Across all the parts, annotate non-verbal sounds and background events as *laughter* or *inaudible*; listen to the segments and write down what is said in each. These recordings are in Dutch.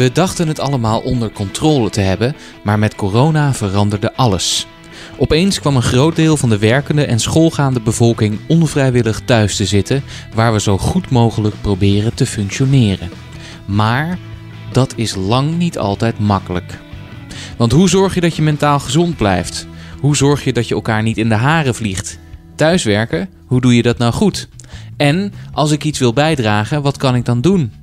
We dachten het allemaal onder controle te hebben, maar met corona veranderde alles. Opeens kwam een groot deel van de werkende en schoolgaande bevolking onvrijwillig thuis te zitten, waar we zo goed mogelijk proberen te functioneren. Maar dat is lang niet altijd makkelijk. Want hoe zorg je dat je mentaal gezond blijft? Hoe zorg je dat je elkaar niet in de haren vliegt? Thuiswerken, hoe doe je dat nou goed? En als ik iets wil bijdragen, wat kan ik dan doen?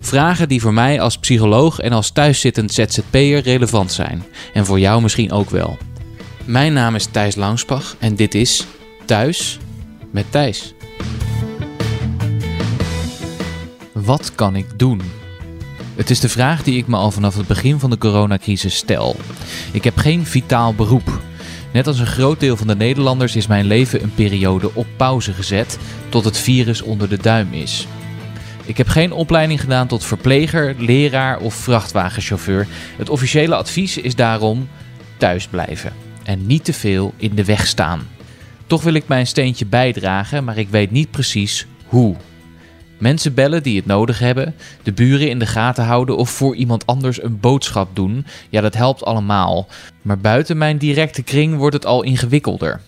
Vragen die voor mij als psycholoog en als thuiszittend ZZP'er relevant zijn. En voor jou misschien ook wel. Mijn naam is Thijs Langspach en dit is Thuis met Thijs. Wat kan ik doen? Het is de vraag die ik me al vanaf het begin van de coronacrisis stel. Ik heb geen vitaal beroep. Net als een groot deel van de Nederlanders is mijn leven een periode op pauze gezet tot het virus onder de duim is. Ik heb geen opleiding gedaan tot verpleger, leraar of vrachtwagenchauffeur. Het officiële advies is daarom thuis blijven en niet te veel in de weg staan. Toch wil ik mijn steentje bijdragen, maar ik weet niet precies hoe. Mensen bellen die het nodig hebben, de buren in de gaten houden of voor iemand anders een boodschap doen, ja, dat helpt allemaal. Maar buiten mijn directe kring wordt het al ingewikkelder.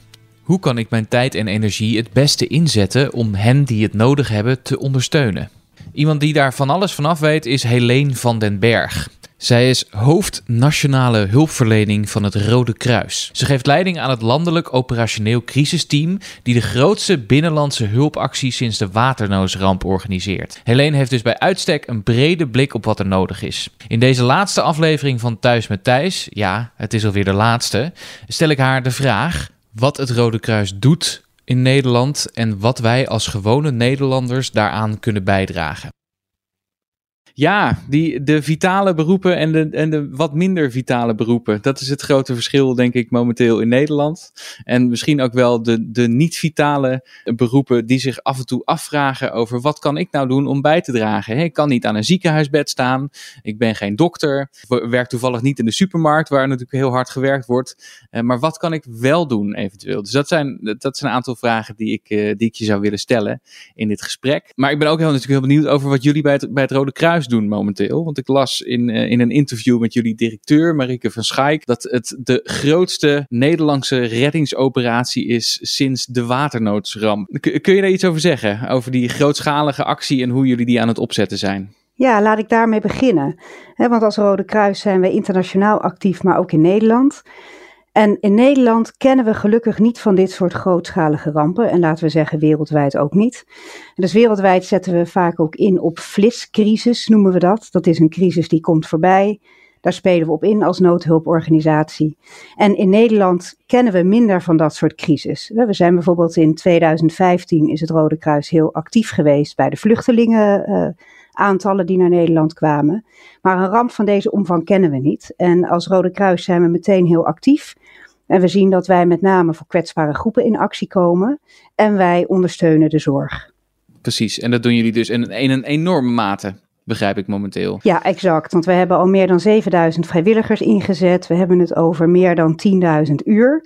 Hoe kan ik mijn tijd en energie het beste inzetten om hen die het nodig hebben te ondersteunen? Iemand die daar van alles vanaf weet is Helene van den Berg. Zij is hoofd nationale hulpverlening van het Rode Kruis. Ze geeft leiding aan het landelijk operationeel crisisteam die de grootste binnenlandse hulpactie sinds de waternoosramp organiseert. Helene heeft dus bij uitstek een brede blik op wat er nodig is. In deze laatste aflevering van Thuis met Thijs, ja, het is alweer de laatste, stel ik haar de vraag wat het Rode Kruis doet in Nederland en wat wij als gewone Nederlanders daaraan kunnen bijdragen. Ja, die, de vitale beroepen en de, en de wat minder vitale beroepen. Dat is het grote verschil, denk ik, momenteel in Nederland. En misschien ook wel de, de niet-vitale beroepen die zich af en toe afvragen over wat kan ik nou doen om bij te dragen. ik kan niet aan een ziekenhuisbed staan. Ik ben geen dokter. Werk toevallig niet in de supermarkt, waar natuurlijk heel hard gewerkt wordt. Eh, maar wat kan ik wel doen eventueel? Dus dat zijn, dat zijn een aantal vragen die ik, eh, die ik je zou willen stellen in dit gesprek. Maar ik ben ook heel, natuurlijk heel benieuwd over wat jullie bij het, bij het Rode Kruis doen momenteel. Want ik las in, uh, in een interview met jullie directeur, Marike van Schaik, dat het de grootste Nederlandse reddingsoperatie is sinds de waternoodsramp. kun je daar iets over zeggen? Over die grootschalige actie en hoe jullie die aan het opzetten zijn? Ja, laat ik daarmee beginnen. want als Rode Kruis zijn we internationaal actief, maar ook in Nederland. En in Nederland kennen we gelukkig niet van dit soort grootschalige rampen. En laten we zeggen wereldwijd ook niet. dus wereldwijd zetten we vaak ook in op fliscrisis, noemen we dat. Dat is een crisis die komt voorbij. Daar spelen we op in als noodhulporganisatie. En in Nederland kennen we minder van dat soort crisis. We zijn bijvoorbeeld in 2015 is het Rode Kruis heel actief geweest bij de vluchtelingen. Uh, aantallen die naar Nederland kwamen. Maar een ramp van deze omvang kennen we niet. En als Rode Kruis zijn we meteen heel actief. En we zien dat wij met name voor kwetsbare groepen in actie komen. En wij ondersteunen de zorg. Precies, en dat doen jullie dus in, in een enorme mate begrijp ik momenteel. Ja, exact. Want we hebben al meer dan 7000 vrijwilligers ingezet. We hebben het over meer dan 10.000 uur.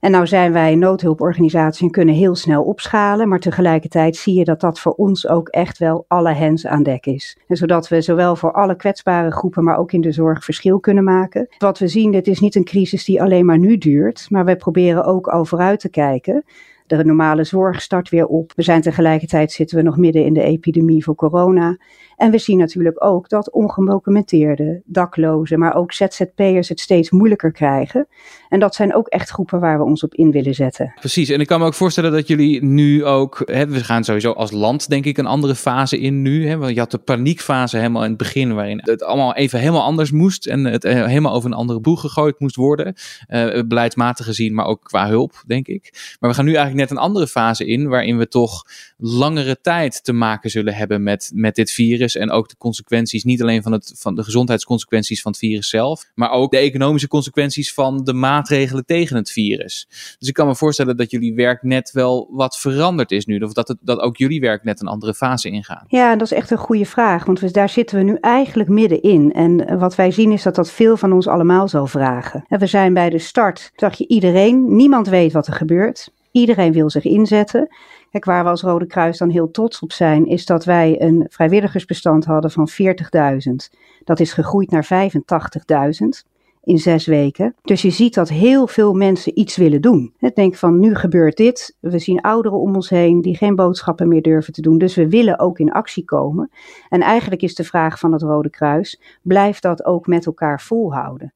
En nou zijn wij een noodhulporganisatie en kunnen heel snel opschalen, maar tegelijkertijd zie je dat dat voor ons ook echt wel alle hens aan dek is. En zodat we zowel voor alle kwetsbare groepen, maar ook in de zorg verschil kunnen maken. Wat we zien, dit is niet een crisis die alleen maar nu duurt, maar wij proberen ook al vooruit te kijken. De normale zorg start weer op. We zijn tegelijkertijd zitten we nog midden in de epidemie voor corona. En we zien natuurlijk ook dat ongedocumenteerde, daklozen, maar ook ZZP'ers het steeds moeilijker krijgen. En dat zijn ook echt groepen waar we ons op in willen zetten. Precies, en ik kan me ook voorstellen dat jullie nu ook, hè, we gaan sowieso als land denk ik een andere fase in nu. Hè, want je had de paniekfase helemaal in het begin waarin het allemaal even helemaal anders moest en het eh, helemaal over een andere boeg gegooid moest worden. Uh, beleidsmatig gezien, maar ook qua hulp, denk ik. Maar we gaan nu eigenlijk net een andere fase in waarin we toch langere tijd te maken zullen hebben met, met dit virus en ook de consequenties, niet alleen van, het, van de gezondheidsconsequenties van het virus zelf, maar ook de economische consequenties van de maatregelen tegen het virus. Dus ik kan me voorstellen dat jullie werk net wel wat veranderd is nu, of dat, het, dat ook jullie werk net een andere fase ingaat. Ja, dat is echt een goede vraag, want we, daar zitten we nu eigenlijk middenin. En wat wij zien is dat dat veel van ons allemaal zal vragen. En we zijn bij de start, zag je iedereen, niemand weet wat er gebeurt. Iedereen wil zich inzetten Kijk, waar we als Rode Kruis dan heel trots op zijn, is dat wij een vrijwilligersbestand hadden van 40.000. Dat is gegroeid naar 85.000 in zes weken. Dus je ziet dat heel veel mensen iets willen doen. Denk van nu gebeurt dit. We zien ouderen om ons heen die geen boodschappen meer durven te doen. Dus we willen ook in actie komen. En eigenlijk is de vraag van het Rode Kruis: blijft dat ook met elkaar volhouden?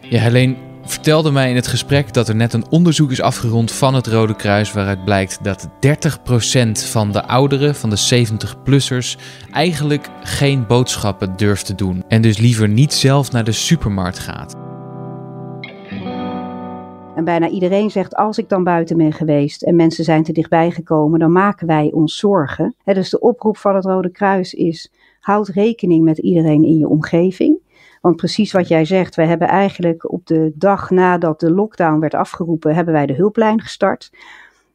Ja, Helene, vertelde mij in het gesprek dat er net een onderzoek is afgerond van het Rode Kruis waaruit blijkt dat 30% van de ouderen, van de 70-plussers, eigenlijk geen boodschappen durft te doen en dus liever niet zelf naar de supermarkt gaat. En bijna iedereen zegt: Als ik dan buiten ben geweest en mensen zijn te dichtbij gekomen, dan maken wij ons zorgen. dus de oproep van het Rode Kruis is: houd rekening met iedereen in je omgeving. Want precies wat jij zegt, we hebben eigenlijk op de dag nadat de lockdown werd afgeroepen, hebben wij de hulplijn gestart.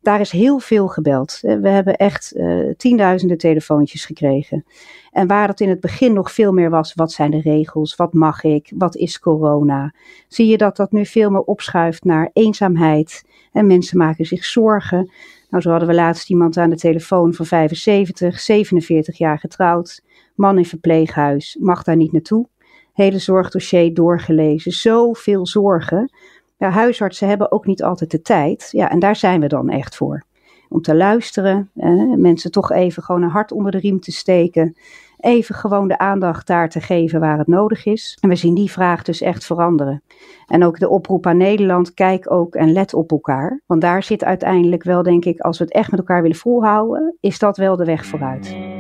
Daar is heel veel gebeld. We hebben echt uh, tienduizenden telefoontjes gekregen. En waar het in het begin nog veel meer was, wat zijn de regels, wat mag ik, wat is corona, zie je dat dat nu veel meer opschuift naar eenzaamheid. En mensen maken zich zorgen. Nou, zo hadden we laatst iemand aan de telefoon van 75, 47 jaar getrouwd, man in verpleeghuis, mag daar niet naartoe hele zorgdossier doorgelezen. Zoveel zorgen. Ja, huisartsen hebben ook niet altijd de tijd. Ja, en daar zijn we dan echt voor. Om te luisteren, mensen toch even gewoon een hart onder de riem te steken. Even gewoon de aandacht daar te geven waar het nodig is. En we zien die vraag dus echt veranderen. En ook de oproep aan Nederland, kijk ook en let op elkaar. Want daar zit uiteindelijk wel, denk ik, als we het echt met elkaar willen volhouden, is dat wel de weg vooruit.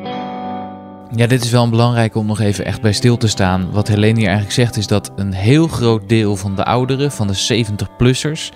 Ja, dit is wel belangrijk om nog even echt bij stil te staan. Wat Helene hier eigenlijk zegt is dat een heel groot deel van de ouderen, van de 70-plussers,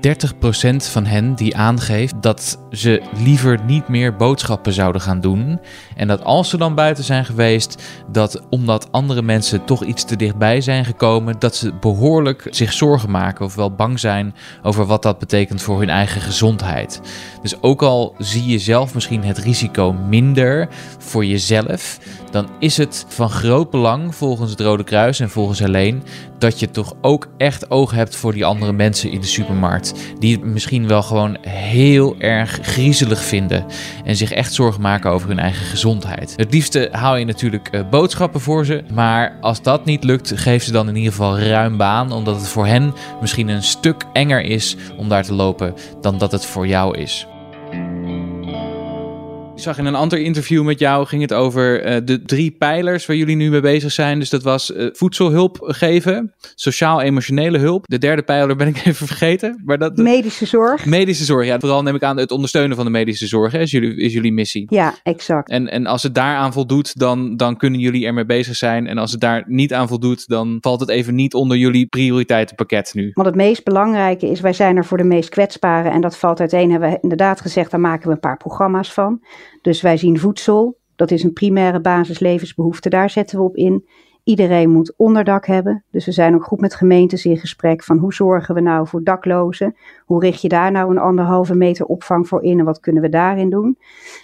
30% van hen die aangeeft dat ze liever niet meer boodschappen zouden gaan doen. En dat als ze dan buiten zijn geweest, dat omdat andere mensen toch iets te dichtbij zijn gekomen, dat ze behoorlijk zich zorgen maken of wel bang zijn over wat dat betekent voor hun eigen gezondheid. Dus ook al zie je zelf misschien het risico minder voor jezelf, dan is het van groot belang volgens het Rode Kruis en volgens Helene dat je toch ook echt oog hebt voor die andere mensen in de supermarkt. Die het misschien wel gewoon heel erg griezelig vinden en zich echt zorgen maken over hun eigen gezondheid. Het liefste haal je natuurlijk uh, boodschappen voor ze, maar als dat niet lukt, geef ze dan in ieder geval ruim baan, omdat het voor hen misschien een stuk enger is om daar te lopen dan dat het voor jou is. Ik zag in een ander interview met jou ging het over uh, de drie pijlers waar jullie nu mee bezig zijn. Dus dat was uh, voedselhulp geven, sociaal-emotionele hulp. De derde pijler ben ik *laughs* even vergeten. Maar dat, medische zorg. Medische zorg, ja. Vooral neem ik aan het ondersteunen van de medische zorg hè, is, jullie, is jullie missie. Ja, exact. En, en als het daaraan voldoet, dan, dan kunnen jullie ermee bezig zijn. En als het daar niet aan voldoet, dan valt het even niet onder jullie prioriteitenpakket nu. Want het meest belangrijke is, wij zijn er voor de meest kwetsbaren. En dat valt uiteen, hebben we inderdaad gezegd, daar maken we een paar programma's van. Dus wij zien voedsel, dat is een primaire basislevensbehoefte, daar zetten we op in. Iedereen moet onderdak hebben. Dus we zijn ook goed met gemeentes in gesprek van hoe zorgen we nou voor daklozen? Hoe richt je daar nou een anderhalve meter opvang voor in en wat kunnen we daarin doen?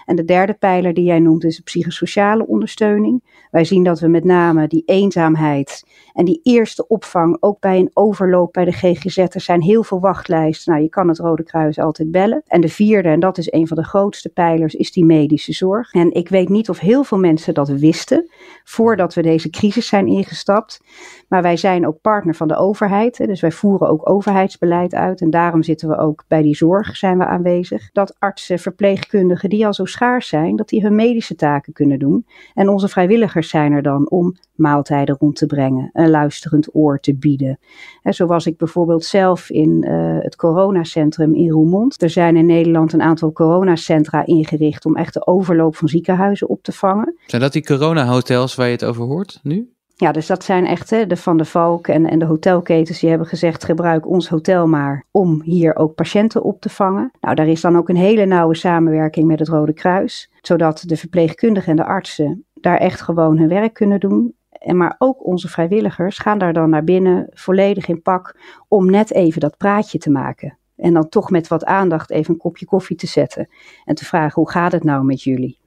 En de derde pijler die jij noemt is de psychosociale ondersteuning. Wij zien dat we met name die eenzaamheid en die eerste opvang, ook bij een overloop bij de GGZ, er zijn heel veel wachtlijsten. Nou, je kan het Rode Kruis altijd bellen. En de vierde, en dat is een van de grootste pijlers, is die medische zorg. En ik weet niet of heel veel mensen dat wisten voordat we deze crisis zijn ingestapt. Maar wij zijn ook partner van de overheid. Dus wij voeren ook overheidsbeleid uit. En daarom zitten we ook bij die zorg zijn we aanwezig. Dat artsen, verpleegkundigen die al zo schaars zijn, dat die hun medische taken kunnen doen. En onze vrijwilligers zijn er dan om maaltijden rond te brengen, een luisterend oor te bieden. En zo was ik bijvoorbeeld zelf in uh, het coronacentrum in Roermond. Er zijn in Nederland een aantal coronacentra ingericht om echt de overloop van ziekenhuizen op te vangen. Zijn dat die coronahotels waar je het over hoort nu? Ja, dus dat zijn echt hè, de Van de Valk en, en de hotelketens die hebben gezegd: gebruik ons hotel maar om hier ook patiënten op te vangen. Nou, daar is dan ook een hele nauwe samenwerking met het Rode Kruis, zodat de verpleegkundigen en de artsen daar echt gewoon hun werk kunnen doen. En maar ook onze vrijwilligers gaan daar dan naar binnen, volledig in pak, om net even dat praatje te maken. En dan toch met wat aandacht even een kopje koffie te zetten en te vragen: hoe gaat het nou met jullie?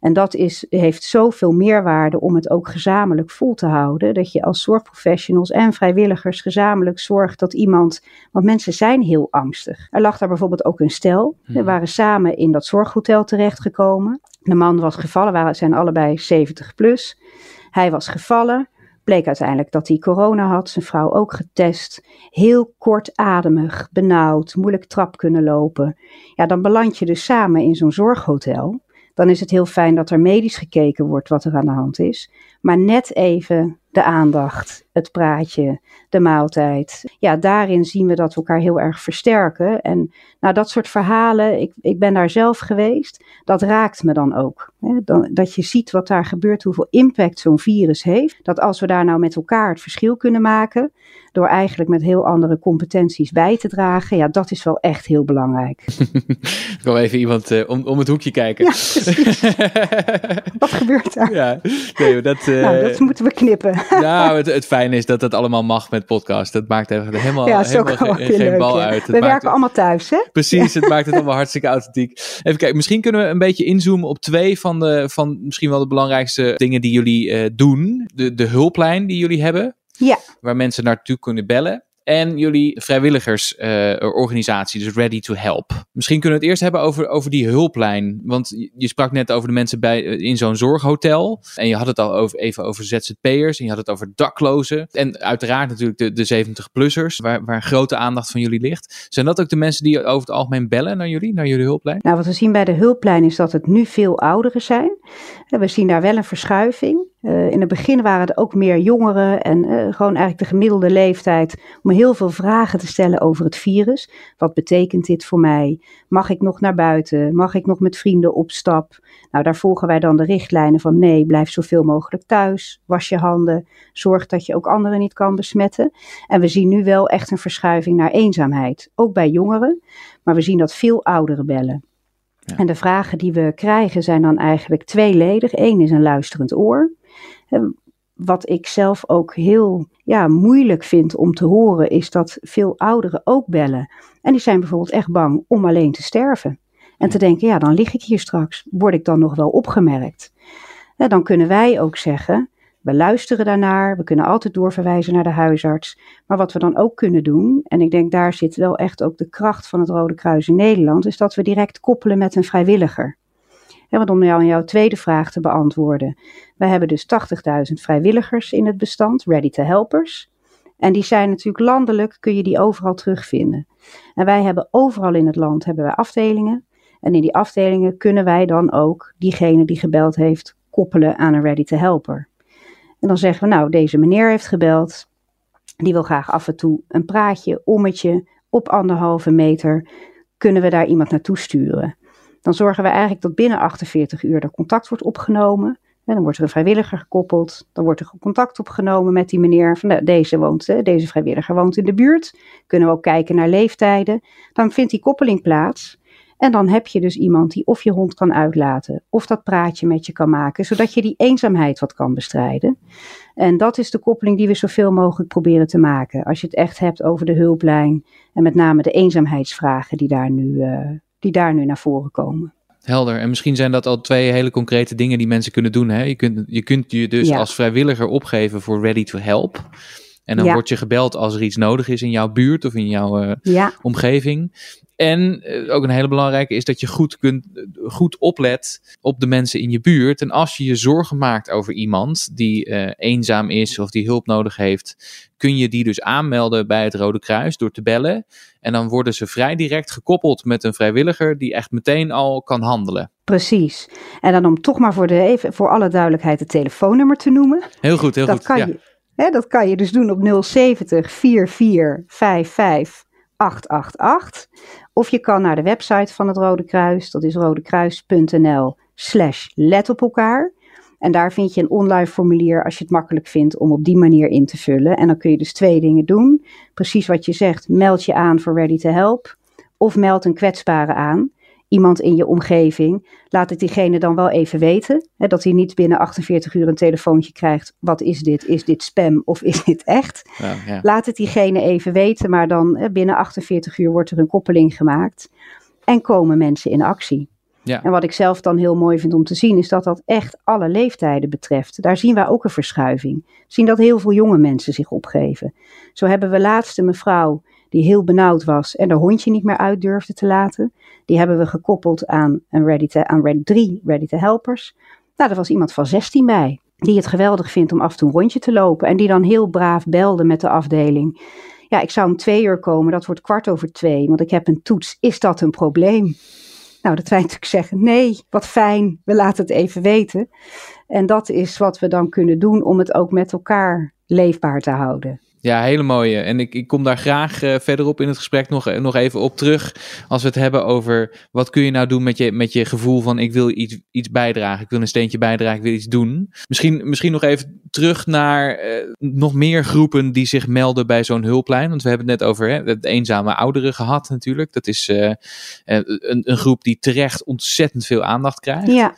En dat is, heeft zoveel meerwaarde om het ook gezamenlijk vol te houden. Dat je als zorgprofessionals en vrijwilligers gezamenlijk zorgt dat iemand. Want mensen zijn heel angstig. Er lag daar bijvoorbeeld ook een stel. We waren samen in dat zorghotel terechtgekomen. De man was gevallen, waren, zijn allebei 70 plus. Hij was gevallen. Bleek uiteindelijk dat hij corona had, zijn vrouw ook getest. Heel kortademig, benauwd, moeilijk trap kunnen lopen. Ja, dan beland je dus samen in zo'n zorghotel. Dan is het heel fijn dat er medisch gekeken wordt wat er aan de hand is. Maar net even de aandacht, het praatje, de maaltijd. Ja, daarin zien we dat we elkaar heel erg versterken. En nou, dat soort verhalen, ik, ik ben daar zelf geweest, dat raakt me dan ook. Hè? Dan, dat je ziet wat daar gebeurt, hoeveel impact zo'n virus heeft. Dat als we daar nou met elkaar het verschil kunnen maken, door eigenlijk met heel andere competenties bij te dragen, ja, dat is wel echt heel belangrijk. *laughs* ik wil even iemand uh, om, om het hoekje kijken. Ja, *laughs* wat gebeurt daar? Ja, nee, dat, uh, nou, dat moeten we knippen. Nou, het, het fijne is dat het allemaal mag met podcast. Dat maakt helemaal, ja, helemaal geen, geen leuk, bal ja. uit. We werken allemaal thuis, hè? Precies, het maakt het allemaal hartstikke authentiek. Even kijken, misschien kunnen we een beetje inzoomen op twee van de, van misschien wel de belangrijkste dingen die jullie uh, doen. De, de hulplijn die jullie hebben. Ja. Waar mensen naartoe kunnen bellen. En jullie vrijwilligersorganisatie, uh, dus Ready to Help. Misschien kunnen we het eerst hebben over, over die hulplijn. Want je sprak net over de mensen bij, in zo'n zorghotel. En je had het al over, even over ZZP'ers. En je had het over daklozen. En uiteraard natuurlijk de, de 70-plussers, waar, waar grote aandacht van jullie ligt. Zijn dat ook de mensen die over het algemeen bellen naar jullie, naar jullie hulplijn? Nou, wat we zien bij de hulplijn is dat het nu veel ouderen zijn. We zien daar wel een verschuiving. Uh, in het begin waren het ook meer jongeren en uh, gewoon eigenlijk de gemiddelde leeftijd om heel veel vragen te stellen over het virus. Wat betekent dit voor mij? Mag ik nog naar buiten? Mag ik nog met vrienden op stap? Nou, daar volgen wij dan de richtlijnen van nee, blijf zoveel mogelijk thuis, was je handen, zorg dat je ook anderen niet kan besmetten. En we zien nu wel echt een verschuiving naar eenzaamheid, ook bij jongeren, maar we zien dat veel ouderen bellen. Ja. En de vragen die we krijgen zijn dan eigenlijk tweeledig. Eén is een luisterend oor. Wat ik zelf ook heel ja, moeilijk vind om te horen, is dat veel ouderen ook bellen. En die zijn bijvoorbeeld echt bang om alleen te sterven. En te denken, ja, dan lig ik hier straks. Word ik dan nog wel opgemerkt? Dan kunnen wij ook zeggen, we luisteren daarnaar, we kunnen altijd doorverwijzen naar de huisarts. Maar wat we dan ook kunnen doen, en ik denk daar zit wel echt ook de kracht van het Rode Kruis in Nederland, is dat we direct koppelen met een vrijwilliger. Want om jou jouw tweede vraag te beantwoorden. We hebben dus 80.000 vrijwilligers in het bestand, ready to helpers. En die zijn natuurlijk landelijk, kun je die overal terugvinden. En wij hebben overal in het land hebben wij afdelingen. En in die afdelingen kunnen wij dan ook diegene die gebeld heeft koppelen aan een ready to helper. En dan zeggen we, nou, deze meneer heeft gebeld. Die wil graag af en toe een praatje, ommetje, op anderhalve meter. Kunnen we daar iemand naartoe sturen? Dan zorgen we eigenlijk dat binnen 48 uur er contact wordt opgenomen. En dan wordt er een vrijwilliger gekoppeld. Dan wordt er contact opgenomen met die meneer. Van, nou, deze, woont, deze vrijwilliger woont in de buurt. Kunnen we ook kijken naar leeftijden. Dan vindt die koppeling plaats. En dan heb je dus iemand die of je hond kan uitlaten, of dat praatje met je kan maken, zodat je die eenzaamheid wat kan bestrijden. En dat is de koppeling die we zoveel mogelijk proberen te maken. Als je het echt hebt over de hulplijn en met name de eenzaamheidsvragen die daar nu, uh, die daar nu naar voren komen. Helder. En misschien zijn dat al twee hele concrete dingen die mensen kunnen doen. Hè? Je, kunt, je kunt je dus ja. als vrijwilliger opgeven voor Ready to Help. En dan ja. word je gebeld als er iets nodig is in jouw buurt of in jouw uh, ja. omgeving. En uh, ook een hele belangrijke is dat je goed, kunt, goed oplet op de mensen in je buurt. En als je je zorgen maakt over iemand die uh, eenzaam is of die hulp nodig heeft, kun je die dus aanmelden bij het Rode Kruis door te bellen. En dan worden ze vrij direct gekoppeld met een vrijwilliger die echt meteen al kan handelen. Precies. En dan om toch maar voor, de, even, voor alle duidelijkheid het telefoonnummer te noemen. Heel goed, heel dat goed. Kan ja. je, dat kan je dus doen op 070 44 55 888. Of je kan naar de website van het Rode Kruis, dat is rodekruis.nl slash let op elkaar. En daar vind je een online formulier als je het makkelijk vindt om op die manier in te vullen. En dan kun je dus twee dingen doen. Precies wat je zegt, meld je aan voor Ready to Help. Of meld een kwetsbare aan. Iemand in je omgeving. Laat het diegene dan wel even weten. Hè, dat hij niet binnen 48 uur een telefoontje krijgt. Wat is dit? Is dit spam of is dit echt? Ja, ja. Laat het diegene even weten. Maar dan hè, binnen 48 uur wordt er een koppeling gemaakt. En komen mensen in actie. Ja. En wat ik zelf dan heel mooi vind om te zien, is dat dat echt alle leeftijden betreft. Daar zien wij ook een verschuiving. We zien dat heel veel jonge mensen zich opgeven. Zo hebben we laatst een mevrouw die heel benauwd was en haar hondje niet meer uit durfde te laten. Die hebben we gekoppeld aan, een ready to, aan ready, drie Ready to Helpers. Nou, er was iemand van 16 bij, die het geweldig vindt om af en toe een rondje te lopen. En die dan heel braaf belde met de afdeling. Ja, ik zou om twee uur komen, dat wordt kwart over twee, want ik heb een toets. Is dat een probleem? Nou, dat wij natuurlijk zeggen, nee, wat fijn, we laten het even weten. En dat is wat we dan kunnen doen om het ook met elkaar leefbaar te houden. Ja, hele mooie. En ik, ik kom daar graag uh, verderop in het gesprek nog, nog even op terug. Als we het hebben over wat kun je nou doen met je, met je gevoel van ik wil iets, iets bijdragen. Ik wil een steentje bijdragen, ik wil iets doen. Misschien, misschien nog even terug naar uh, nog meer groepen die zich melden bij zo'n hulplijn. Want we hebben het net over hè, het eenzame ouderen gehad natuurlijk. Dat is een, een groep die terecht ontzettend veel aandacht krijgt. Ja.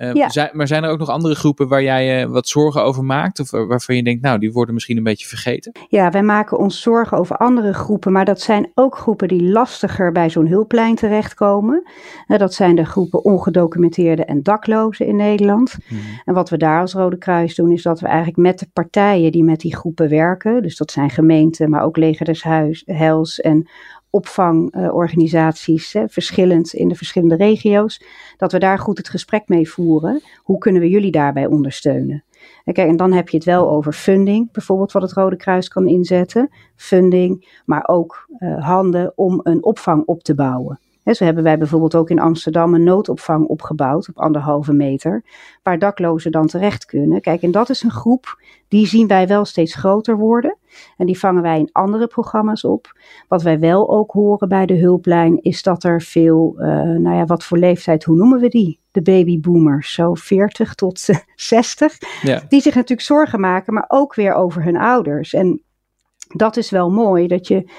Uh, zijn, maar zijn er ook nog andere groepen waar jij je wat zorgen over maakt? Of waarvan je denkt, nou, die worden misschien een beetje vergeten? Ja, wij maken ons zorgen over andere groepen. Maar dat zijn ook groepen die lastiger bij zo'n hulplijn terechtkomen. Uh, dat zijn de groepen ongedocumenteerde en daklozen in Nederland. Hmm. En wat we daar als Rode Kruis doen, is dat we eigenlijk met de partijen die met die groepen werken. Dus dat zijn gemeenten, maar ook Leger des Huis, Hels en opvangorganisaties, verschillend in de verschillende regio's, dat we daar goed het gesprek mee voeren. Hoe kunnen we jullie daarbij ondersteunen? En en dan heb je het wel over funding, bijvoorbeeld wat het Rode Kruis kan inzetten. Funding, maar ook uh, handen om een opvang op te bouwen zo hebben wij bijvoorbeeld ook in Amsterdam een noodopvang opgebouwd op anderhalve meter, waar daklozen dan terecht kunnen. Kijk, en dat is een groep, die zien wij wel steeds groter worden. En die vangen wij in andere programma's op. Wat wij wel ook horen bij de hulplijn, is dat er veel, uh, nou ja, wat voor leeftijd, hoe noemen we die? De babyboomers, zo 40 tot *laughs* 60. Ja. Die zich natuurlijk zorgen maken, maar ook weer over hun ouders. En dat is wel mooi, dat je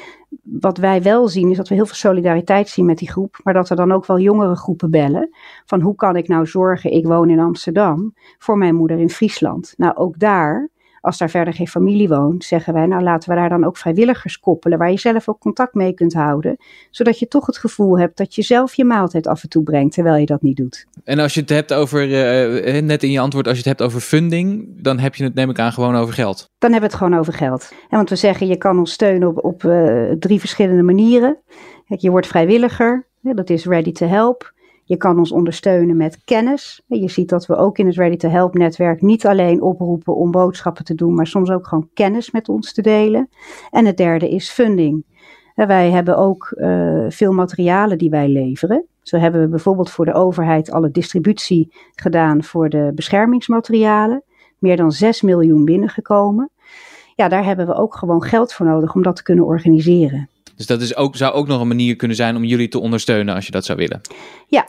wat wij wel zien is dat we heel veel solidariteit zien met die groep, maar dat er dan ook wel jongere groepen bellen van hoe kan ik nou zorgen, ik woon in Amsterdam, voor mijn moeder in Friesland. Nou, ook daar als daar verder geen familie woont, zeggen wij, nou laten we daar dan ook vrijwilligers koppelen, waar je zelf ook contact mee kunt houden, zodat je toch het gevoel hebt dat je zelf je maaltijd af en toe brengt, terwijl je dat niet doet. En als je het hebt over, uh, net in je antwoord, als je het hebt over funding, dan heb je het neem ik aan gewoon over geld. Dan hebben we het gewoon over geld. En want we zeggen, je kan ons steunen op, op uh, drie verschillende manieren. Kijk, je wordt vrijwilliger, dat is ready to help. Je kan ons ondersteunen met kennis. Je ziet dat we ook in het Ready to Help netwerk niet alleen oproepen om boodschappen te doen, maar soms ook gewoon kennis met ons te delen. En het derde is funding. Wij hebben ook uh, veel materialen die wij leveren. Zo hebben we bijvoorbeeld voor de overheid alle distributie gedaan voor de beschermingsmaterialen. Meer dan 6 miljoen binnengekomen. Ja, daar hebben we ook gewoon geld voor nodig om dat te kunnen organiseren. Dus dat is ook, zou ook nog een manier kunnen zijn om jullie te ondersteunen als je dat zou willen. Ja,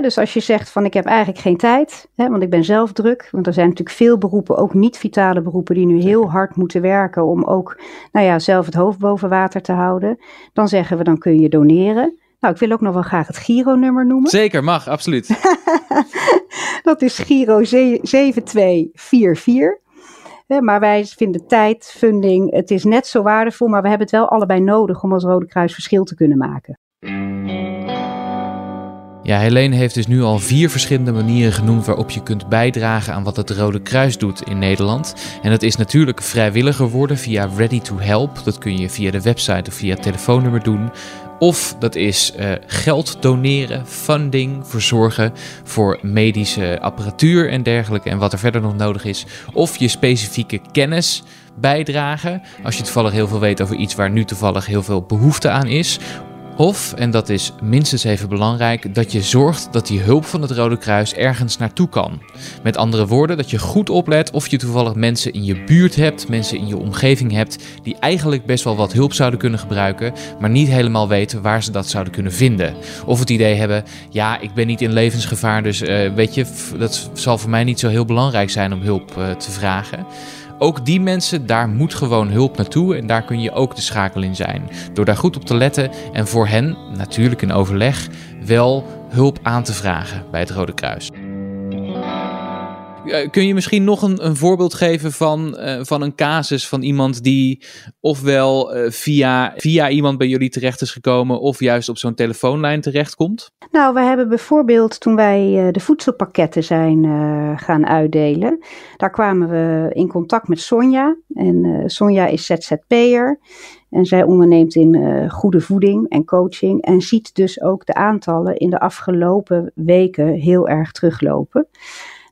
dus als je zegt van ik heb eigenlijk geen tijd, want ik ben zelf druk. Want er zijn natuurlijk veel beroepen, ook niet-vitale beroepen, die nu heel hard moeten werken om ook nou ja, zelf het hoofd boven water te houden. Dan zeggen we dan kun je doneren. Nou, ik wil ook nog wel graag het Giro-nummer noemen. Zeker, mag, absoluut. *laughs* dat is Giro 7244 maar wij vinden tijd, funding, het is net zo waardevol, maar we hebben het wel allebei nodig om als Rode Kruis verschil te kunnen maken. Ja, Helene heeft dus nu al vier verschillende manieren genoemd waarop je kunt bijdragen aan wat het Rode Kruis doet in Nederland. En dat is natuurlijk vrijwilliger worden via Ready to Help. Dat kun je via de website of via telefoonnummer doen. Of dat is uh, geld doneren, funding, verzorgen voor medische apparatuur en dergelijke en wat er verder nog nodig is. Of je specifieke kennis bijdragen, als je toevallig heel veel weet over iets waar nu toevallig heel veel behoefte aan is. Of, en dat is minstens even belangrijk, dat je zorgt dat die hulp van het Rode Kruis ergens naartoe kan. Met andere woorden, dat je goed oplet of je toevallig mensen in je buurt hebt, mensen in je omgeving hebt, die eigenlijk best wel wat hulp zouden kunnen gebruiken, maar niet helemaal weten waar ze dat zouden kunnen vinden. Of het idee hebben, ja, ik ben niet in levensgevaar, dus uh, weet je, dat zal voor mij niet zo heel belangrijk zijn om hulp uh, te vragen. Ook die mensen, daar moet gewoon hulp naartoe en daar kun je ook de schakel in zijn. Door daar goed op te letten en voor hen, natuurlijk in overleg, wel hulp aan te vragen bij het Rode Kruis. Eh, kun je misschien nog een, een voorbeeld geven van, uh, van een casus van iemand die ofwel uh, via, via iemand bij jullie terecht is gekomen of juist op zo'n telefoonlijn terechtkomt? Nou, we hebben bijvoorbeeld toen wij de voedselpakketten zijn gaan uitdelen, daar kwamen we in contact met Sonja. En Sonja is ZZP'er. En zij onderneemt in goede voeding en coaching en ziet dus ook de aantallen in de afgelopen weken heel erg teruglopen.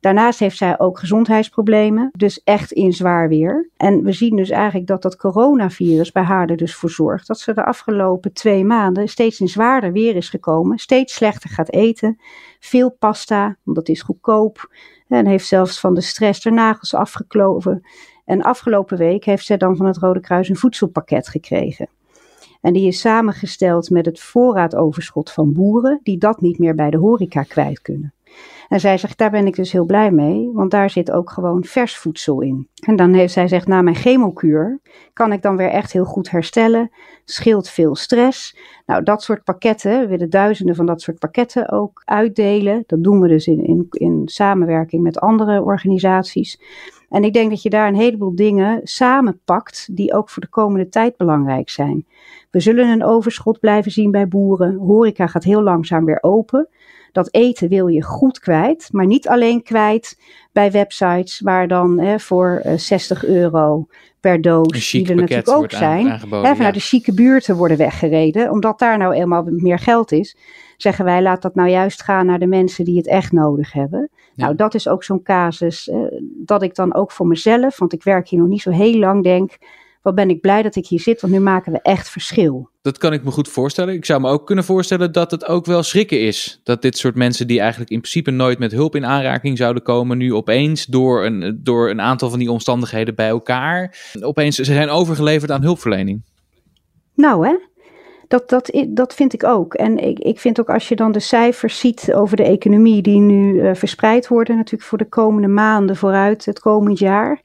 Daarnaast heeft zij ook gezondheidsproblemen, dus echt in zwaar weer. En we zien dus eigenlijk dat dat coronavirus bij haar er dus voor zorgt dat ze de afgelopen twee maanden steeds in zwaarder weer is gekomen, steeds slechter gaat eten, veel pasta, want dat is goedkoop. En heeft zelfs van de stress de nagels afgekloven. En afgelopen week heeft zij dan van het Rode Kruis een voedselpakket gekregen. En die is samengesteld met het voorraadoverschot van boeren, die dat niet meer bij de horeca kwijt kunnen. En zij zegt, daar ben ik dus heel blij mee, want daar zit ook gewoon vers voedsel in. En dan heeft zij zegt, na mijn chemokuur kan ik dan weer echt heel goed herstellen, scheelt veel stress. Nou, dat soort pakketten, we willen duizenden van dat soort pakketten ook uitdelen. Dat doen we dus in, in, in samenwerking met andere organisaties. En ik denk dat je daar een heleboel dingen samenpakt die ook voor de komende tijd belangrijk zijn. We zullen een overschot blijven zien bij boeren. Horeca gaat heel langzaam weer open dat eten wil je goed kwijt, maar niet alleen kwijt bij websites waar dan hè, voor 60 eh, euro per doos, die er natuurlijk ook zijn, hè, vanuit ja. de chique buurten worden weggereden, omdat daar nou eenmaal meer geld is. Zeggen wij, laat dat nou juist gaan naar de mensen die het echt nodig hebben. Nou, dat is ook zo'n casus eh, dat ik dan ook voor mezelf, want ik werk hier nog niet zo heel lang, denk, wat ben ik blij dat ik hier zit, want nu maken we echt verschil. Dat kan ik me goed voorstellen. Ik zou me ook kunnen voorstellen dat het ook wel schrikken is. Dat dit soort mensen die eigenlijk in principe nooit met hulp in aanraking zouden komen, nu opeens door een, door een aantal van die omstandigheden bij elkaar, opeens ze zijn overgeleverd aan hulpverlening. Nou hè, dat, dat, dat vind ik ook. En ik, ik vind ook als je dan de cijfers ziet over de economie die nu uh, verspreid worden, natuurlijk voor de komende maanden vooruit, het komend jaar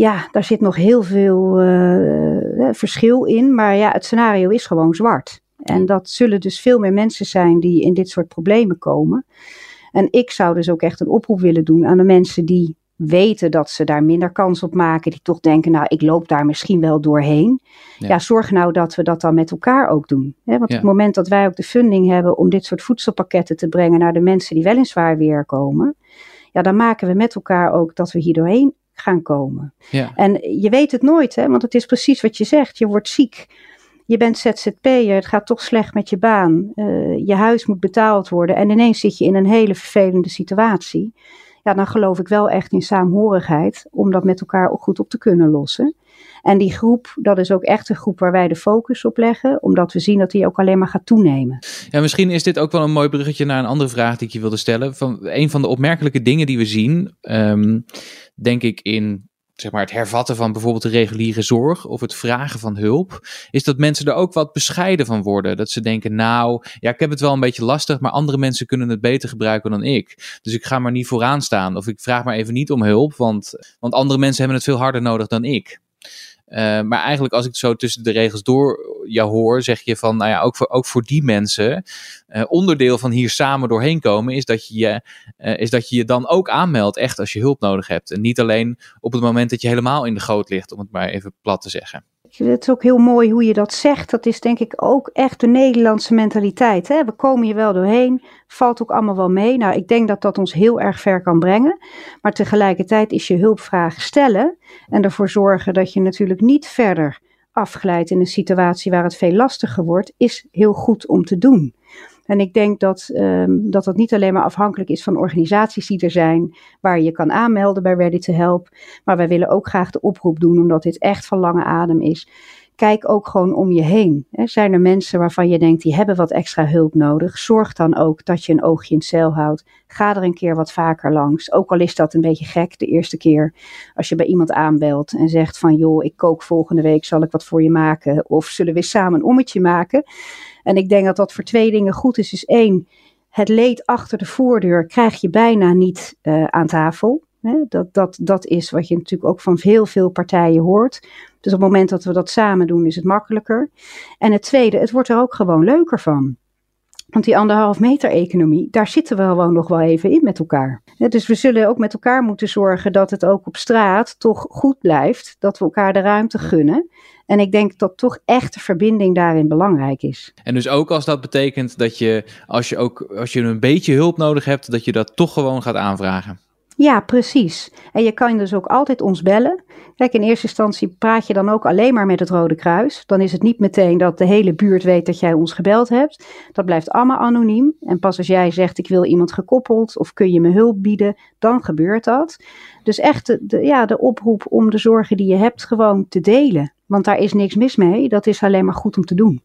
ja, daar zit nog heel veel uh, verschil in. Maar ja, het scenario is gewoon zwart. En dat zullen dus veel meer mensen zijn die in dit soort problemen komen. En ik zou dus ook echt een oproep willen doen aan de mensen die weten dat ze daar minder kans op maken, die toch denken, nou, ik loop daar misschien wel doorheen. Ja, zorg nou dat we dat dan met elkaar ook doen. Hè? Want op het moment dat wij ook de funding hebben om dit soort voedselpakketten te brengen naar de mensen die wel in zwaar weer komen, ja, dan maken we met elkaar ook dat we hier doorheen gaan komen. Ja. En je weet het nooit, hè, want het is precies wat je zegt. Je wordt ziek. Je bent ZZP'er, het gaat toch slecht met je baan. Uh, je huis moet betaald worden en ineens zit je in een hele vervelende situatie. Ja, dan geloof ik wel echt in saamhorigheid om dat met elkaar ook goed op te kunnen lossen. En die groep, dat is ook echt een groep waar wij de focus op leggen, omdat we zien dat die ook alleen maar gaat toenemen. Ja, misschien is dit ook wel een mooi bruggetje naar een andere vraag die ik je wilde stellen. Van een van de opmerkelijke dingen die we zien, um, denk ik in zeg maar, het hervatten van bijvoorbeeld de reguliere zorg of het vragen van hulp, is dat mensen er ook wat bescheiden van worden. Dat ze denken, nou, ja, ik heb het wel een beetje lastig, maar andere mensen kunnen het beter gebruiken dan ik. Dus ik ga maar niet vooraan staan of ik vraag maar even niet om hulp, want, want andere mensen hebben het veel harder nodig dan ik. Uh, maar eigenlijk als ik zo tussen de regels door jou hoor, zeg je van, nou ja, ook voor, ook voor die mensen, uh, onderdeel van hier samen doorheen komen, is dat, je je, uh, is dat je je dan ook aanmeldt, echt als je hulp nodig hebt. En niet alleen op het moment dat je helemaal in de goot ligt, om het maar even plat te zeggen. Het is ook heel mooi hoe je dat zegt. Dat is denk ik ook echt de Nederlandse mentaliteit. Hè? We komen hier wel doorheen, valt ook allemaal wel mee. Nou, ik denk dat dat ons heel erg ver kan brengen. Maar tegelijkertijd is je hulpvraag stellen en ervoor zorgen dat je natuurlijk niet verder afglijdt in een situatie waar het veel lastiger wordt, is heel goed om te doen. En ik denk dat, um, dat dat niet alleen maar afhankelijk is van organisaties die er zijn, waar je kan aanmelden bij Ready to Help. Maar wij willen ook graag de oproep doen, omdat dit echt van lange adem is. Kijk ook gewoon om je heen. Zijn er mensen waarvan je denkt, die hebben wat extra hulp nodig? Zorg dan ook dat je een oogje in het zeil houdt. Ga er een keer wat vaker langs. Ook al is dat een beetje gek de eerste keer. Als je bij iemand aanbelt en zegt van, joh, ik kook volgende week, zal ik wat voor je maken? Of zullen we samen een ommetje maken? En ik denk dat dat voor twee dingen goed is. Dus één, het leed achter de voordeur krijg je bijna niet uh, aan tafel. Dat, dat, dat is wat je natuurlijk ook van heel veel partijen hoort. Dus op het moment dat we dat samen doen, is het makkelijker. En het tweede, het wordt er ook gewoon leuker van. Want die anderhalf meter economie, daar zitten we gewoon nog wel even in met elkaar. Dus we zullen ook met elkaar moeten zorgen dat het ook op straat toch goed blijft. Dat we elkaar de ruimte gunnen. En ik denk dat toch echt de verbinding daarin belangrijk is. En dus ook als dat betekent dat je, als je ook als je een beetje hulp nodig hebt, dat je dat toch gewoon gaat aanvragen. Ja, precies. En je kan dus ook altijd ons bellen. Kijk, in eerste instantie praat je dan ook alleen maar met het Rode Kruis. Dan is het niet meteen dat de hele buurt weet dat jij ons gebeld hebt. Dat blijft allemaal anoniem. En pas als jij zegt: Ik wil iemand gekoppeld of kun je me hulp bieden, dan gebeurt dat. Dus echt de, ja, de oproep om de zorgen die je hebt gewoon te delen. Want daar is niks mis mee. Dat is alleen maar goed om te doen.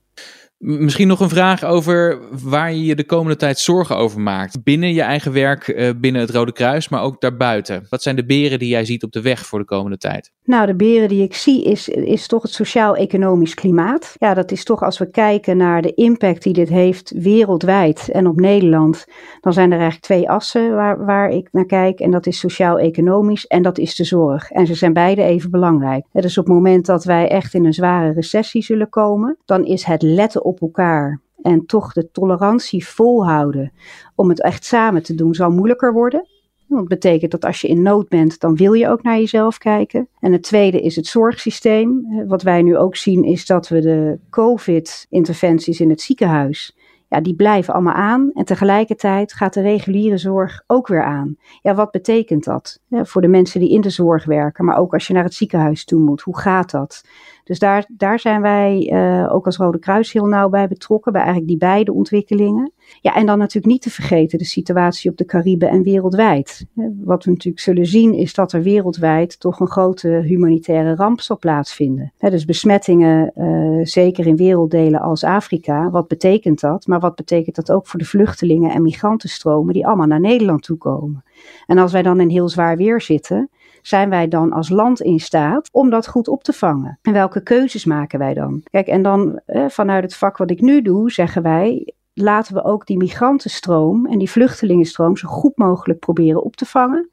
Misschien nog een vraag over waar je je de komende tijd zorgen over maakt. Binnen je eigen werk, eh, binnen het Rode Kruis, maar ook daarbuiten. Wat zijn de beren die jij ziet op de weg voor de komende tijd? Nou, de beren die ik zie is, is toch het sociaal-economisch klimaat. Ja, dat is toch als we kijken naar de impact die dit heeft wereldwijd en op Nederland. Dan zijn er eigenlijk twee assen waar, waar ik naar kijk. En dat is sociaal-economisch en dat is de zorg. En ze zijn beide even belangrijk. Dus op het moment dat wij echt in een zware recessie zullen komen, dan is het letten op elkaar en toch de tolerantie volhouden om het echt samen te doen, zal moeilijker worden. Dat betekent dat als je in nood bent, dan wil je ook naar jezelf kijken. En het tweede is het zorgsysteem. Wat wij nu ook zien is dat we de COVID-interventies in het ziekenhuis, die blijven allemaal aan. En tegelijkertijd gaat de reguliere zorg ook weer aan. Ja, wat betekent dat? Voor de mensen die in de zorg werken, maar ook als je naar het ziekenhuis toe moet. Hoe gaat dat? Dus daar, daar zijn wij uh, ook als Rode Kruis heel nauw bij betrokken, bij eigenlijk die beide ontwikkelingen. Ja, en dan natuurlijk niet te vergeten de situatie op de Cariben en wereldwijd. Wat we natuurlijk zullen zien is dat er wereldwijd toch een grote humanitaire ramp zal plaatsvinden. Dus besmettingen, uh, zeker in werelddelen als Afrika, wat betekent dat? Maar wat betekent dat ook voor de vluchtelingen en migrantenstromen die allemaal naar Nederland toe komen? En als wij dan in heel zwaar weer zitten, zijn wij dan als land in staat om dat goed op te vangen? En welke keuzes maken wij dan? Kijk, en dan eh, vanuit het vak wat ik nu doe, zeggen wij. Laten we ook die migrantenstroom en die vluchtelingenstroom zo goed mogelijk proberen op te vangen.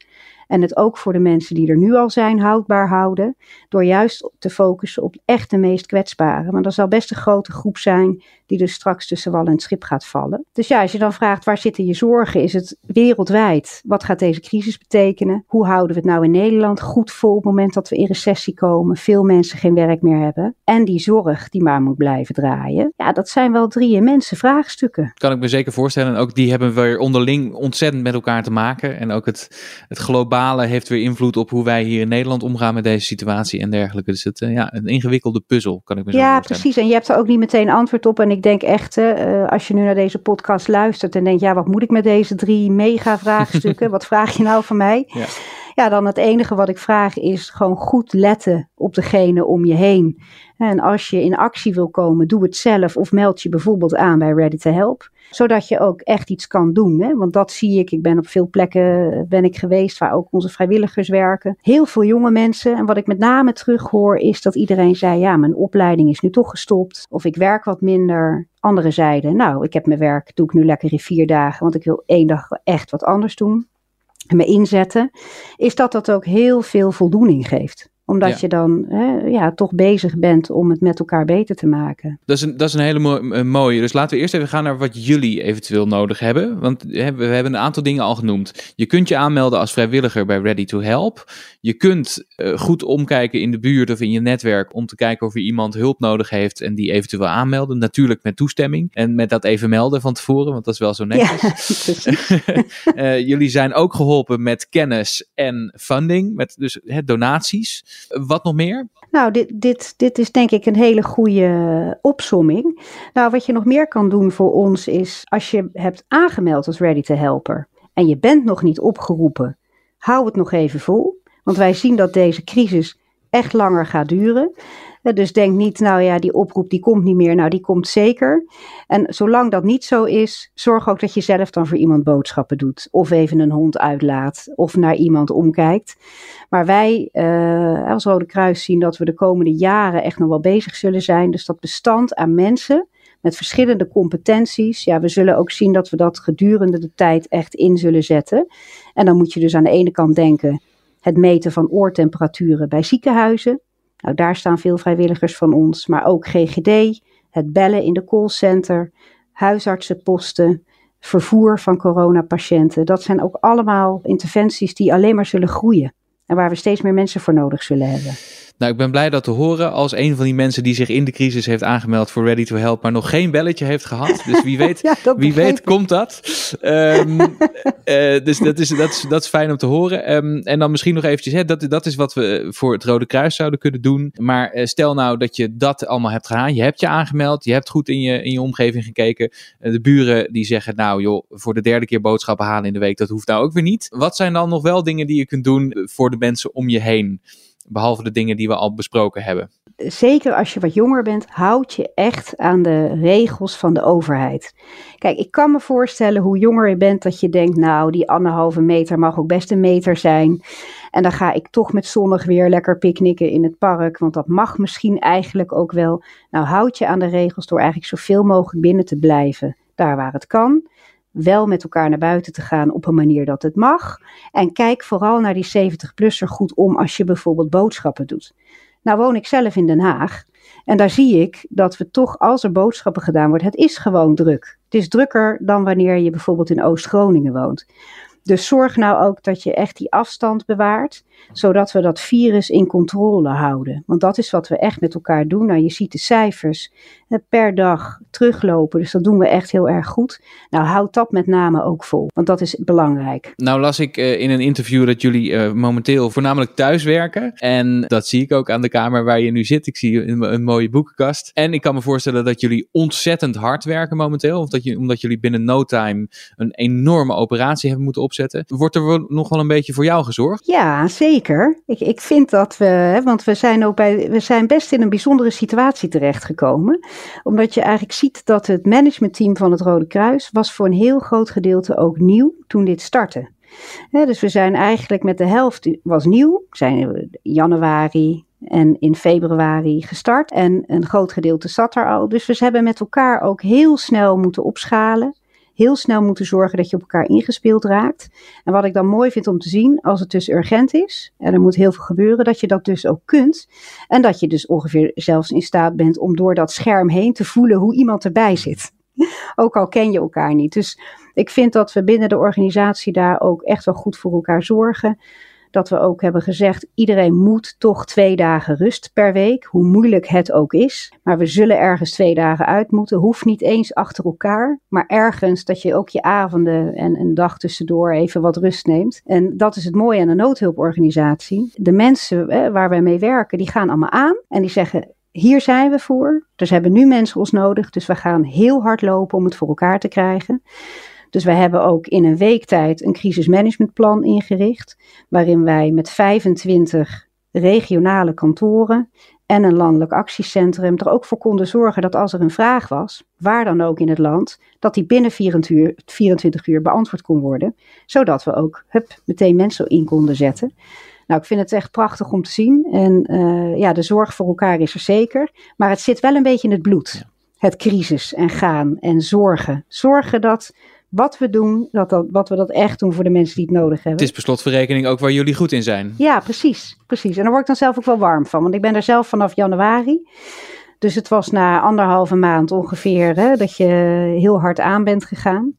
En het ook voor de mensen die er nu al zijn houdbaar houden. Door juist te focussen op echt de meest kwetsbare. Maar er zal best een grote groep zijn die dus straks tussen wal en schip gaat vallen. Dus ja, als je dan vraagt waar zitten je zorgen, is het wereldwijd. Wat gaat deze crisis betekenen? Hoe houden we het nou in Nederland goed vol op het moment dat we in recessie komen, veel mensen geen werk meer hebben en die zorg die maar moet blijven draaien? Ja, dat zijn wel drie immense vraagstukken. Kan ik me zeker voorstellen. En ook die hebben weer onderling ontzettend met elkaar te maken. En ook het, het globale heeft weer invloed op hoe wij hier in Nederland omgaan met deze situatie en dergelijke. Dus het, uh, ja, een ingewikkelde puzzel, kan ik me zo ja, voorstellen. Ja, precies. En je hebt er ook niet meteen antwoord op. En ik denk echt, uh, als je nu naar deze podcast luistert en denkt, ja, wat moet ik met deze drie mega vraagstukken? *laughs* wat vraag je nou van mij? Ja. ja, dan het enige wat ik vraag is gewoon goed letten op degene om je heen. En als je in actie wil komen, doe het zelf of meld je bijvoorbeeld aan bij Ready to Help zodat je ook echt iets kan doen. Hè? Want dat zie ik. Ik ben op veel plekken ben ik geweest waar ook onze vrijwilligers werken. Heel veel jonge mensen. En wat ik met name terughoor is dat iedereen zei: ja, mijn opleiding is nu toch gestopt. Of ik werk wat minder. Anderen zeiden: nou, ik heb mijn werk, doe ik nu lekker in vier dagen, want ik wil één dag echt wat anders doen. En me inzetten. Is dat dat ook heel veel voldoening geeft omdat je dan hè, ja, toch bezig bent om het met elkaar beter te maken. Dat is een, dat is een hele mooie. Dus laten we eerst even gaan naar wat jullie eventueel nodig hebben. Want we hebben een aantal dingen al genoemd. Je kunt je aanmelden als vrijwilliger bij Ready to Help. Je kunt uh, goed omkijken in de buurt of in je netwerk om te kijken of er iemand hulp nodig heeft en die eventueel aanmelden. Natuurlijk met toestemming en met dat even melden van tevoren, want dat is wel zo netjes. Ja, *laughs* uh, *laughs* jullie zijn ook geholpen met kennis en funding, met dus hè, donaties. Wat nog meer? Nou, dit, dit, dit is denk ik een hele goede opsomming. Nou, wat je nog meer kan doen voor ons is, als je hebt aangemeld als Ready to Helper en je bent nog niet opgeroepen, hou het nog even vol. Want wij zien dat deze crisis echt langer gaat duren. Dus denk niet, nou ja, die oproep die komt niet meer. Nou, die komt zeker. En zolang dat niet zo is, zorg ook dat je zelf dan voor iemand boodschappen doet. Of even een hond uitlaat. Of naar iemand omkijkt. Maar wij uh, als Rode Kruis zien dat we de komende jaren echt nog wel bezig zullen zijn. Dus dat bestand aan mensen met verschillende competenties. Ja, we zullen ook zien dat we dat gedurende de tijd echt in zullen zetten. En dan moet je dus aan de ene kant denken het meten van oortemperaturen bij ziekenhuizen. Nou, daar staan veel vrijwilligers van ons, maar ook GGD, het bellen in de callcenter, huisartsenposten, vervoer van coronapatiënten. Dat zijn ook allemaal interventies die alleen maar zullen groeien. En waar we steeds meer mensen voor nodig zullen hebben. Nou, ik ben blij dat te horen als een van die mensen die zich in de crisis heeft aangemeld voor Ready to Help, maar nog geen belletje heeft gehad. Dus wie weet, *laughs* wie weet komt dat. Um, uh, *laughs* dus dat is, dat, is, dat is fijn om te horen. Um, en dan misschien nog eventjes, hè, dat, dat is wat we voor het Rode Kruis zouden kunnen doen. Maar uh, stel nou dat je dat allemaal hebt gedaan. Je hebt je aangemeld, je hebt goed in je, in je omgeving gekeken. Uh, de buren die zeggen, nou joh, voor de derde keer boodschappen halen in de week, dat hoeft nou ook weer niet. Wat zijn dan nog wel dingen die je kunt doen voor de mensen om je heen? Behalve de dingen die we al besproken hebben. Zeker als je wat jonger bent, houd je echt aan de regels van de overheid. Kijk, ik kan me voorstellen hoe jonger je bent dat je denkt, nou, die anderhalve meter mag ook best een meter zijn. En dan ga ik toch met zonnig weer lekker picknicken in het park, want dat mag misschien eigenlijk ook wel. Nou, houd je aan de regels door eigenlijk zoveel mogelijk binnen te blijven, daar waar het kan wel met elkaar naar buiten te gaan op een manier dat het mag. En kijk vooral naar die 70-plusser goed om als je bijvoorbeeld boodschappen doet. Nou woon ik zelf in Den Haag. En daar zie ik dat we toch, als er boodschappen gedaan worden, het is gewoon druk. Het is drukker dan wanneer je bijvoorbeeld in Oost-Groningen woont. Dus zorg nou ook dat je echt die afstand bewaart, zodat we dat virus in controle houden. Want dat is wat we echt met elkaar doen. Nou, je ziet de cijfers per dag teruglopen, dus dat doen we echt heel erg goed. Nou, houd dat met name ook vol, want dat is belangrijk. Nou las ik uh, in een interview dat jullie uh, momenteel voornamelijk thuis werken. En dat zie ik ook aan de kamer waar je nu zit. Ik zie een, een mooie boekenkast. En ik kan me voorstellen dat jullie ontzettend hard werken momenteel, of dat je, omdat jullie binnen no time een enorme operatie hebben moeten opzetten. Wordt er nog wel een beetje voor jou gezorgd? Ja, zeker. Ik, ik vind dat we, want we zijn ook bij, we zijn best in een bijzondere situatie terechtgekomen. Omdat je eigenlijk ziet dat het managementteam van het Rode Kruis was voor een heel groot gedeelte ook nieuw toen dit startte. dus we zijn eigenlijk met de helft was nieuw. We zijn in januari en in februari gestart. En een groot gedeelte zat er al. Dus we hebben met elkaar ook heel snel moeten opschalen heel snel moeten zorgen dat je op elkaar ingespeeld raakt. En wat ik dan mooi vind om te zien, als het dus urgent is, en er moet heel veel gebeuren, dat je dat dus ook kunt. En dat je dus ongeveer zelfs in staat bent om door dat scherm heen te voelen hoe iemand erbij zit. *laughs* Ook al ken je elkaar niet. Dus ik vind dat we binnen de organisatie daar ook echt wel goed voor elkaar zorgen dat we ook hebben gezegd: iedereen moet toch twee dagen rust per week, hoe moeilijk het ook is. Maar we zullen ergens twee dagen uit moeten. Hoeft niet eens achter elkaar, maar ergens dat je ook je avonden en een dag tussendoor even wat rust neemt. En dat is het mooie aan een noodhulporganisatie. De mensen waar wij mee werken, die gaan allemaal aan en die zeggen: hier zijn we voor. Dus hebben nu mensen ons nodig. Dus we gaan heel hard lopen om het voor elkaar te krijgen. Dus wij hebben ook in een week tijd een crisismanagementplan ingericht, waarin wij met 25 regionale kantoren en een landelijk actiecentrum er ook voor konden zorgen dat als er een vraag was, waar dan ook in het land, dat die binnen 24 uur, 24 uur beantwoord kon worden, zodat we ook hup, meteen mensen in konden zetten. Nou, ik vind het echt prachtig om te zien. En uh, ja, de zorg voor elkaar is er zeker. Maar het zit wel een beetje in het bloed. Het crisis en gaan en zorgen. Zorgen dat wat we doen, dat dat, wat we dat echt doen voor de mensen die het nodig hebben. Het is per slotverrekening ook waar jullie goed in zijn. Ja, precies. precies. En daar word ik dan zelf ook wel warm van, want ik ben er zelf vanaf januari. Dus het was na anderhalve maand ongeveer hè, dat je heel hard aan bent gegaan.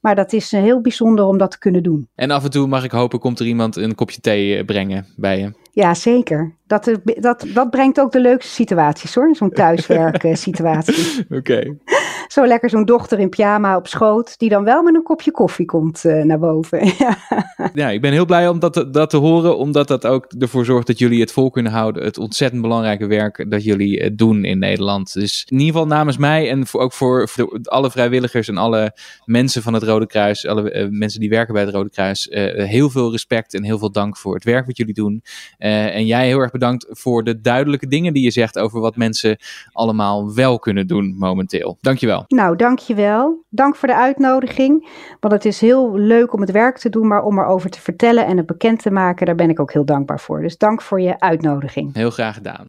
Maar dat is eh, heel bijzonder om dat te kunnen doen. En af en toe mag ik hopen, komt er iemand een kopje thee eh, brengen bij je? Ja, zeker. Dat, dat, dat brengt ook de leukste situaties hoor, zo'n thuiswerken situatie. *laughs* Oké. Zo lekker zo'n dochter in pyjama op schoot, die dan wel met een kopje koffie komt uh, naar boven. *laughs* ja, ik ben heel blij om dat, dat te horen, omdat dat ook ervoor zorgt dat jullie het vol kunnen houden. Het ontzettend belangrijke werk dat jullie uh, doen in Nederland. Dus in ieder geval namens mij en voor, ook voor, alle vrijwilligers en alle mensen van het Rode Kruis, alle uh, mensen die werken bij het Rode Kruis, heel veel respect en heel veel dank voor het werk wat jullie doen. en jij heel erg bedankt voor de duidelijke dingen die je zegt over wat mensen allemaal wel kunnen doen momenteel. Dankjewel. Nou, dankjewel. Dank voor de uitnodiging. Want het is heel leuk om het werk te doen, maar om erover te vertellen en het bekend te maken, daar ben ik ook heel dankbaar voor. Dus dank voor je uitnodiging. Heel graag gedaan.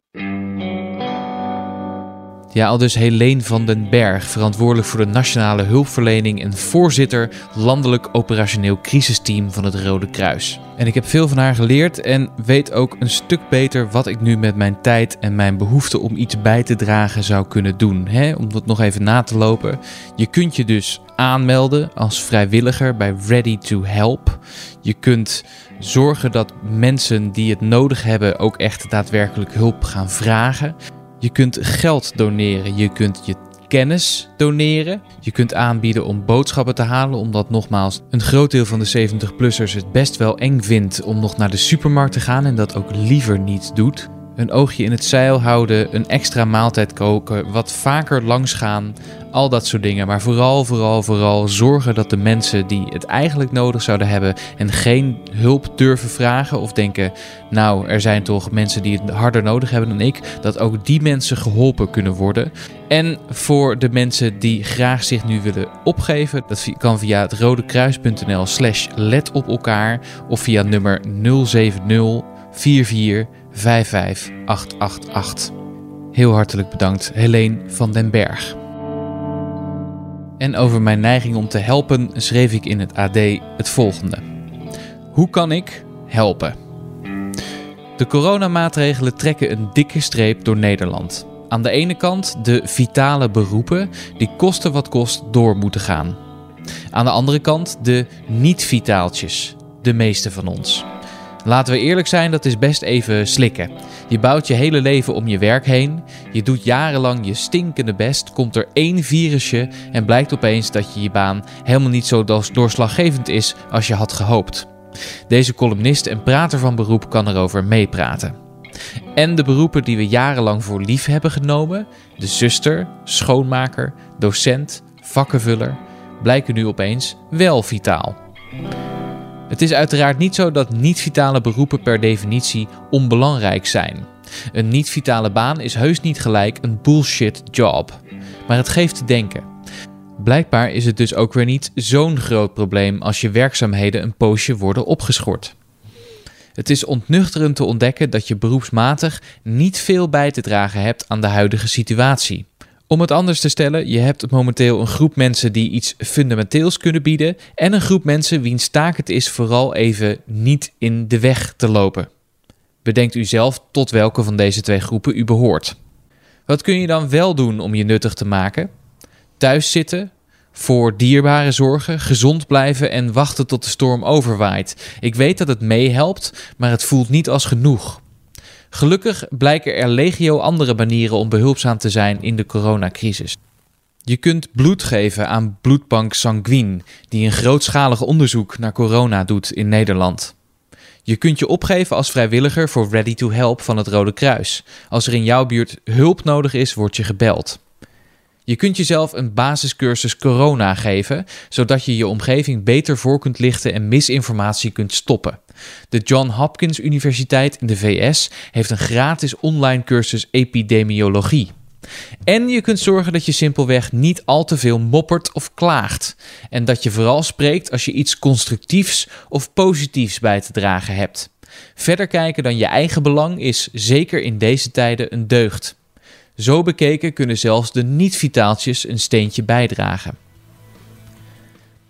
Ja, al dus Helene van den Berg, verantwoordelijk voor de nationale hulpverlening en voorzitter landelijk operationeel crisisteam van het Rode Kruis. En ik heb veel van haar geleerd en weet ook een stuk beter wat ik nu met mijn tijd en mijn behoefte om iets bij te dragen zou kunnen doen. Hè? Om dat nog even na te lopen. Je kunt je dus aanmelden als vrijwilliger bij Ready to Help. Je kunt zorgen dat mensen die het nodig hebben ook echt daadwerkelijk hulp gaan vragen. Je kunt geld doneren, je kunt je kennis doneren. Je kunt aanbieden om boodschappen te halen, omdat nogmaals een groot deel van de 70-plussers het best wel eng vindt om nog naar de supermarkt te gaan en dat ook liever niet doet een oogje in het zeil houden, een extra maaltijd koken, wat vaker langsgaan, al dat soort dingen. Maar vooral, vooral, vooral zorgen dat de mensen die het eigenlijk nodig zouden hebben en geen hulp durven vragen of denken, nou, er zijn toch mensen die het harder nodig hebben dan ik, dat ook die mensen geholpen kunnen worden. En voor de mensen die graag zich nu willen opgeven, dat kan via het rodekruis.nl slash let op elkaar of via nummer 070 44 55888. Heel hartelijk bedankt, Helene van den Berg. En over mijn neiging om te helpen schreef ik in het AD het volgende. Hoe kan ik helpen? De coronamaatregelen trekken een dikke streep door Nederland. Aan de ene kant de vitale beroepen die kosten wat kost door moeten gaan. Aan de andere kant de niet-vitaaltjes, de meeste van ons. Laten we eerlijk zijn, dat is best even slikken. Je bouwt je hele leven om je werk heen. Je doet jarenlang je stinkende best. Komt er één virusje en blijkt opeens dat je je baan helemaal niet zo doorslaggevend is als je had gehoopt. Deze columnist en prater van beroep kan erover meepraten. En de beroepen die we jarenlang voor lief hebben genomen, de zuster, schoonmaker, docent, vakkenvuller, blijken nu opeens wel vitaal. Het is uiteraard niet zo dat niet-vitale beroepen per definitie onbelangrijk zijn. Een niet-vitale baan is heus niet gelijk een bullshit job. Maar het geeft te denken. Blijkbaar is het dus ook weer niet zo'n groot probleem als je werkzaamheden een poosje worden opgeschort. Het is ontnuchterend te ontdekken dat je beroepsmatig niet veel bij te dragen hebt aan de huidige situatie. Om het anders te stellen, je hebt momenteel een groep mensen die iets fundamenteels kunnen bieden en een groep mensen wiens taak het is vooral even niet in de weg te lopen. Bedenkt u zelf tot welke van deze twee groepen u behoort. Wat kun je dan wel doen om je nuttig te maken? Thuis zitten, voor dierbare zorgen, gezond blijven en wachten tot de storm overwaait. Ik weet dat het meehelpt, maar het voelt niet als genoeg. Gelukkig blijken er legio andere manieren om behulpzaam te zijn in de coronacrisis. Je kunt bloed geven aan Bloedbank Sanguine, die een grootschalig onderzoek naar corona doet in Nederland. Je kunt je opgeven als vrijwilliger voor Ready to Help van het Rode Kruis. Als er in jouw buurt hulp nodig is, wordt je gebeld. Je kunt jezelf een basiscursus corona geven, zodat je je omgeving beter voor kunt lichten en misinformatie kunt stoppen. De John Hopkins Universiteit in de VS heeft een gratis online cursus epidemiologie. En je kunt zorgen dat je simpelweg niet al te veel moppert of klaagt. En dat je vooral spreekt als je iets constructiefs of positiefs bij te dragen hebt. Verder kijken dan je eigen belang is zeker in deze tijden een deugd. Zo bekeken kunnen zelfs de niet-vitaaltjes een steentje bijdragen.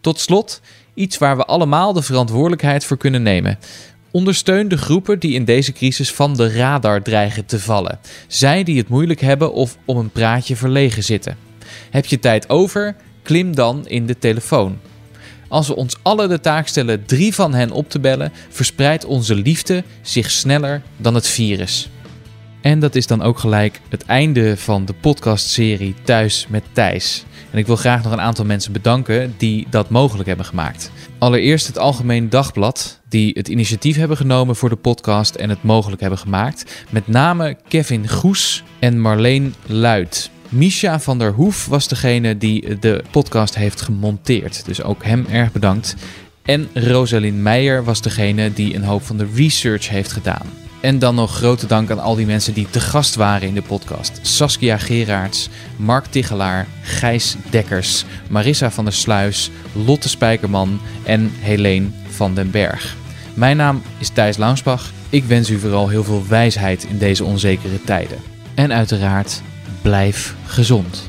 Tot slot iets waar we allemaal de verantwoordelijkheid voor kunnen nemen. Ondersteun de groepen die in deze crisis van de radar dreigen te vallen. Zij die het moeilijk hebben of om een praatje verlegen zitten. Heb je tijd over? Klim dan in de telefoon. Als we ons allen de taak stellen drie van hen op te bellen, verspreidt onze liefde zich sneller dan het virus. En dat is dan ook gelijk het einde van de podcastserie Thuis met Thijs. En ik wil graag nog een aantal mensen bedanken die dat mogelijk hebben gemaakt. Allereerst het Algemeen Dagblad, die het initiatief hebben genomen voor de podcast en het mogelijk hebben gemaakt. Met name Kevin Goes en Marleen Luit. Misha van der Hoef was degene die de podcast heeft gemonteerd. Dus ook hem erg bedankt. En Rosalind Meijer was degene die een hoop van de research heeft gedaan. En dan nog grote dank aan al die mensen die te gast waren in de podcast. Saskia Geraerts, Mark Tichelaar, Gijs Dekkers, Marissa van der Sluis, Lotte Spijkerman en Helene van den Berg. Mijn naam is Thijs Launsbach. Ik wens u vooral heel veel wijsheid in deze onzekere tijden. En uiteraard blijf gezond.